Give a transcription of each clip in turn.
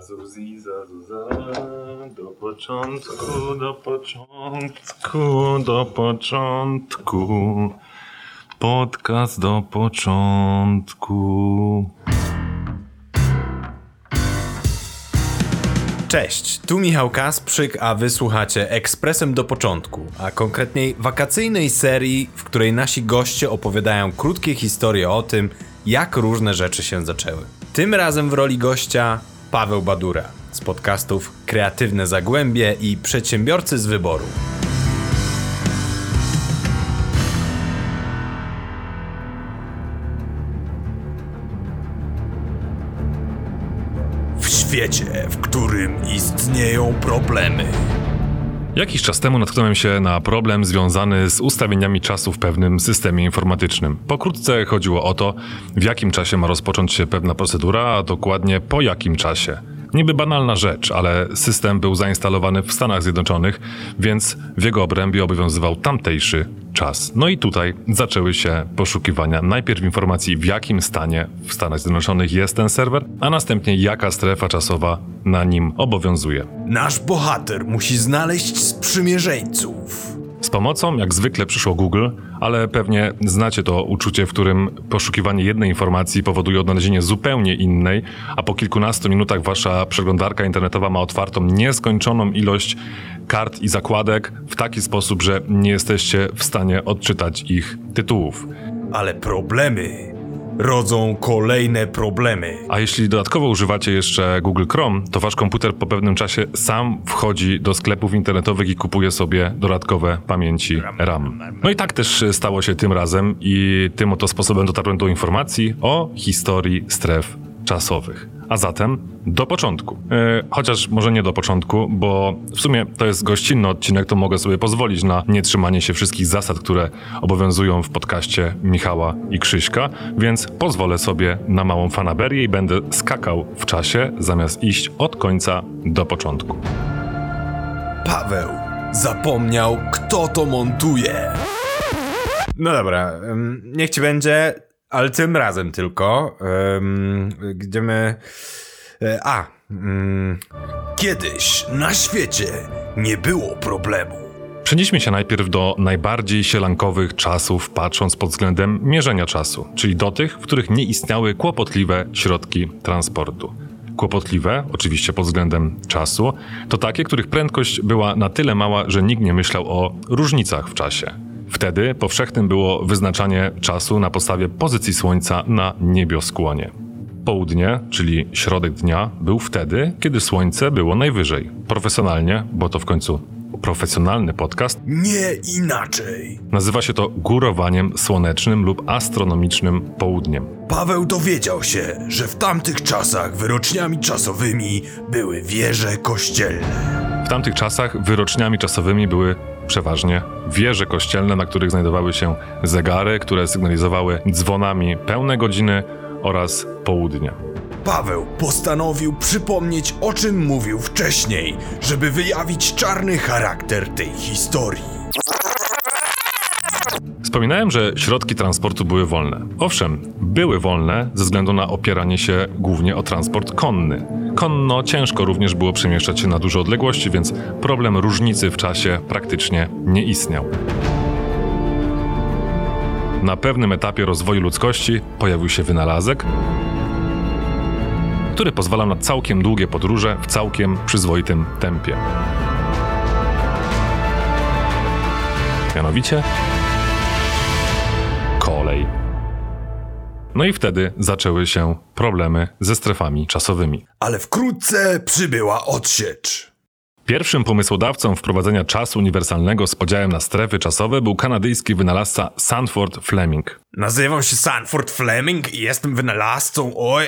Zuzi, za, do początku, do początku, do początku. Podcast do początku. Cześć, tu Michał Kasprzyk, a wysłuchacie Ekspresem do początku, a konkretniej wakacyjnej serii, w której nasi goście opowiadają krótkie historie o tym, jak różne rzeczy się zaczęły. Tym razem w roli gościa Paweł Badura z podcastów Kreatywne Zagłębie i Przedsiębiorcy z Wyboru. W świecie, w którym istnieją problemy. Jakiś czas temu natknąłem się na problem związany z ustawieniami czasu w pewnym systemie informatycznym. Pokrótce chodziło o to, w jakim czasie ma rozpocząć się pewna procedura, a dokładnie po jakim czasie. Niby banalna rzecz, ale system był zainstalowany w Stanach Zjednoczonych, więc w jego obrębie obowiązywał tamtejszy czas. No i tutaj zaczęły się poszukiwania najpierw informacji, w jakim stanie w Stanach Zjednoczonych jest ten serwer, a następnie jaka strefa czasowa na nim obowiązuje. Nasz bohater musi znaleźć sprzymierzeńców. Z pomocą, jak zwykle, przyszło Google, ale pewnie znacie to uczucie, w którym poszukiwanie jednej informacji powoduje odnalezienie zupełnie innej, a po kilkunastu minutach wasza przeglądarka internetowa ma otwartą nieskończoną ilość kart i zakładek w taki sposób, że nie jesteście w stanie odczytać ich tytułów. Ale problemy rodzą kolejne problemy. A jeśli dodatkowo używacie jeszcze Google Chrome, to wasz komputer po pewnym czasie sam wchodzi do sklepów internetowych i kupuje sobie dodatkowe pamięci RAM. No i tak też stało się tym razem i tym oto sposobem dotarłem do informacji o historii stref czasowych. A zatem do początku. Yy, chociaż może nie do początku, bo w sumie to jest gościnny odcinek, to mogę sobie pozwolić na nietrzymanie się wszystkich zasad, które obowiązują w podcaście Michała i Krzyśka, więc pozwolę sobie na małą fanaberię i będę skakał w czasie, zamiast iść od końca do początku. Paweł zapomniał, kto to montuje. No dobra, niech ci będzie, ale tym razem tylko. Ym, gdzie my. e, A. ym, Kiedyś na świecie nie było problemu. Przenieśmy się najpierw do najbardziej sielankowych czasów, patrząc pod względem mierzenia czasu, czyli do tych, w których nie istniały kłopotliwe środki transportu. Kłopotliwe, oczywiście pod względem czasu, to takie, których prędkość była na tyle mała, że nikt nie myślał o różnicach w czasie. Wtedy powszechnym było wyznaczanie czasu na podstawie pozycji Słońca na niebioskłonie. Południe, czyli środek dnia, był wtedy, kiedy Słońce było najwyżej. Profesjonalnie, bo to w końcu profesjonalny podcast, Nie inaczej. nazywa się to górowaniem słonecznym lub astronomicznym południem. Paweł dowiedział się, że w tamtych czasach wyroczniami czasowymi były wieże kościelne. W tamtych czasach wyroczniami czasowymi były przeważnie wieże kościelne, na których znajdowały się zegary, które sygnalizowały dzwonami pełne godziny oraz południa. Paweł postanowił przypomnieć, o czym mówił wcześniej, żeby wyjawić czarny charakter tej historii. Wspominałem, że środki transportu były wolne. Owszem, były wolne ze względu na opieranie się głównie o transport konny. Konno ciężko również było przemieszczać się na duże odległości, więc problem różnicy w czasie praktycznie nie istniał. Na pewnym etapie rozwoju ludzkości pojawił się wynalazek, który pozwalał na całkiem długie podróże w całkiem przyzwoitym tempie. Mianowicie No i wtedy zaczęły się problemy ze strefami czasowymi. Ale wkrótce przybyła odsiecz. Pierwszym pomysłodawcą wprowadzenia czasu uniwersalnego z podziałem na strefy czasowe był kanadyjski wynalazca Sanford Fleming. Nazywam się Sanford Fleming i jestem wynalazcą. Oj,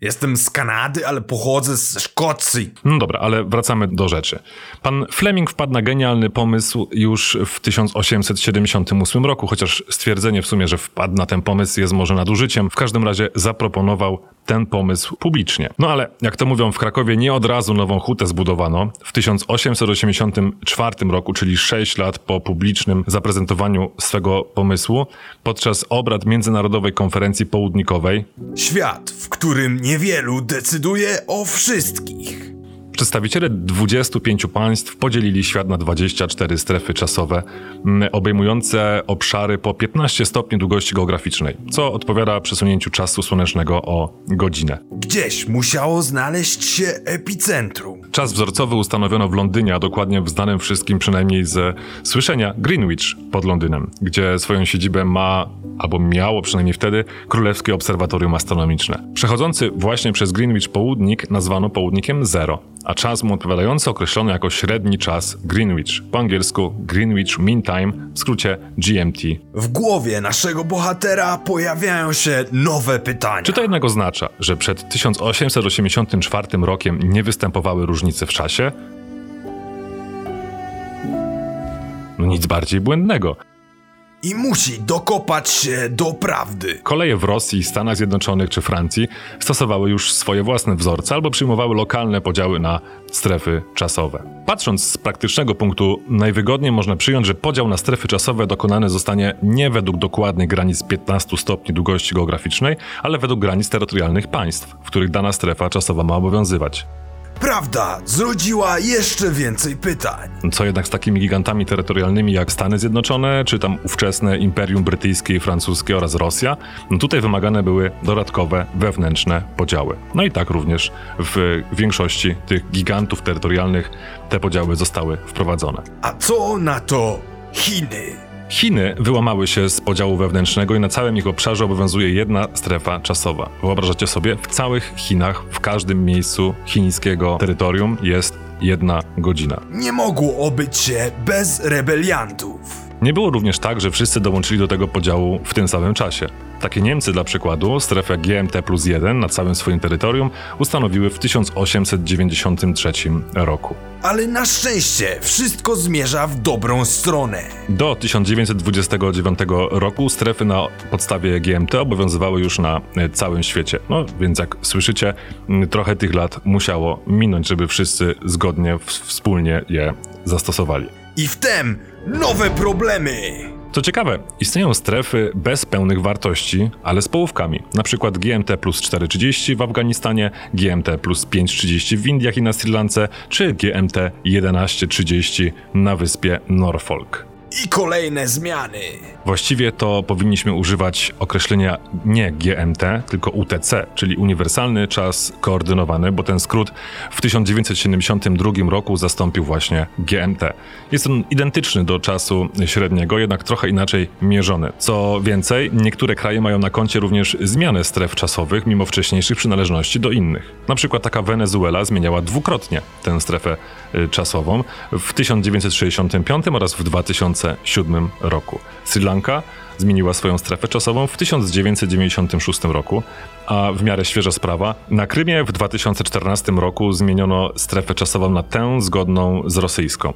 jestem z Kanady, ale pochodzę z Szkocji. No dobra, ale wracamy do rzeczy. Pan Fleming wpadł na genialny pomysł już w 1878 roku, chociaż stwierdzenie w sumie, że wpadł na ten pomysł jest może nadużyciem. W każdym razie zaproponował ten pomysł publicznie. No ale jak to mówią w Krakowie, nie od razu nową hutę zbudowano. W 1884 roku, czyli 6 lat po publicznym zaprezentowaniu swego pomysłu, podczas obrad Międzynarodowej Konferencji Południkowej, Świat, w którym niewielu decyduje o wszystkich. Przedstawiciele 25 państw podzielili świat na 24 strefy czasowe, mm, obejmujące obszary po 15 stopni długości geograficznej, co odpowiada przesunięciu czasu słonecznego o godzinę. Gdzieś musiało znaleźć się epicentrum. Czas wzorcowy ustanowiono w Londynie, a dokładnie w znanym wszystkim przynajmniej z słyszenia Greenwich pod Londynem, gdzie swoją siedzibę ma, albo miało przynajmniej wtedy, Królewskie Obserwatorium Astronomiczne. Przechodzący właśnie przez Greenwich południk nazwano południkiem Zero, a czas mu odpowiadający określono jako średni czas Greenwich, po angielsku Greenwich Mean Time, w skrócie GMT. W głowie naszego bohatera pojawiają się nowe pytania. Czy to jednak oznacza, że przed 1884 rokiem nie występowały różnice w czasie? No nic bardziej błędnego. I musi dokopać się do prawdy. Koleje w Rosji, Stanach Zjednoczonych czy Francji stosowały już swoje własne wzorce albo przyjmowały lokalne podziały na strefy czasowe. Patrząc z praktycznego punktu, najwygodniej można przyjąć, że podział na strefy czasowe dokonany zostanie nie według dokładnych granic 15 stopni długości geograficznej, ale według granic terytorialnych państw, w których dana strefa czasowa ma obowiązywać. Prawda zrodziła jeszcze więcej pytań. Co jednak z takimi gigantami terytorialnymi jak Stany Zjednoczone, czy tam ówczesne Imperium Brytyjskie i Francuskie oraz Rosja, no tutaj wymagane były dodatkowe wewnętrzne podziały. No i tak również w większości tych gigantów terytorialnych te podziały zostały wprowadzone. A co na to Chiny? Chiny wyłamały się z podziału wewnętrznego i na całym ich obszarze obowiązuje jedna strefa czasowa. Wyobrażacie sobie, w całych Chinach, w każdym miejscu chińskiego terytorium jest jedna godzina. Nie mogło obyć się bez rebeliantów. Nie było również tak, że wszyscy dołączyli do tego podziału w tym samym czasie. Takie Niemcy dla przykładu, strefę GMT plus 1 na całym swoim terytorium ustanowiły w 1893 roku. Ale na szczęście wszystko zmierza w dobrą stronę. Do 1929 roku strefy na podstawie GMT obowiązywały już na e, całym świecie. No więc jak słyszycie, trochę tych lat musiało minąć, żeby wszyscy zgodnie, wspólnie je zastosowali. I wtem nowe problemy! Co ciekawe, istnieją strefy bez pełnych wartości, ale z połówkami. Przykład GMT plus 4,30 w Afganistanie, GMT plus 5,30 w Indiach i na Sri Lance, czy GMT 11,30 na wyspie Norfolk i kolejne zmiany. Właściwie to powinniśmy używać określenia nie GMT, tylko UTC, czyli Uniwersalny Czas Koordynowany, bo ten skrót w 1972 roku zastąpił właśnie GMT. Jest on identyczny do czasu średniego, jednak trochę inaczej mierzony. Co więcej, niektóre kraje mają na koncie również zmianę stref czasowych, mimo wcześniejszych przynależności do innych. Na przykład taka Wenezuela zmieniała dwukrotnie tę strefę y, czasową w 1965 oraz w 2000 2007 roku. Sri Lanka zmieniła swoją strefę czasową w 1996 roku, a w miarę świeża sprawa, na Krymie w 2014 roku zmieniono strefę czasową na tę zgodną z rosyjską,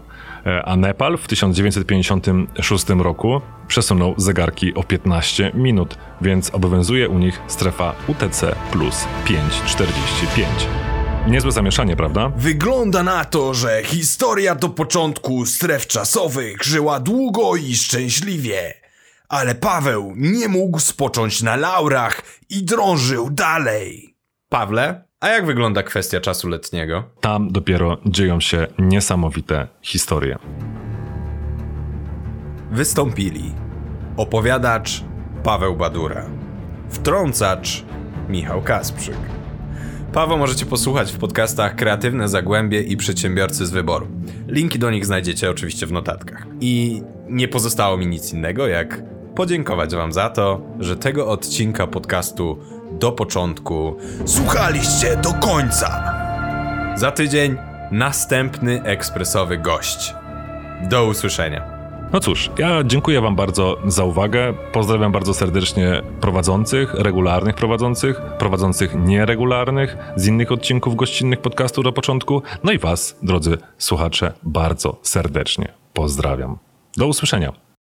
e, a Nepal w 1956 roku przesunął zegarki o 15 minut, więc obowiązuje u nich strefa UTC plus 545. Niezłe zamieszanie, prawda? Wygląda na to, że historia do początku stref czasowych żyła długo i szczęśliwie. Ale Paweł nie mógł spocząć na laurach i drążył dalej. Pawle, a jak wygląda kwestia czasu letniego? Tam dopiero dzieją się niesamowite historie. Wystąpili opowiadacz Paweł Badura, wtrącacz Michał Kasprzyk. Paweł możecie posłuchać w podcastach Kreatywne Zagłębie i Przedsiębiorcy z Wyboru. Linki do nich znajdziecie oczywiście w notatkach. I nie pozostało mi nic innego, jak podziękować Wam za to, że tego odcinka podcastu do początku słuchaliście do końca. Za tydzień następny ekspresowy gość. Do usłyszenia. No cóż, ja dziękuję Wam bardzo za uwagę. Pozdrawiam bardzo serdecznie prowadzących, regularnych prowadzących, prowadzących nieregularnych z innych odcinków gościnnych podcastu do początku. No i Was, drodzy słuchacze, bardzo serdecznie pozdrawiam. Do usłyszenia.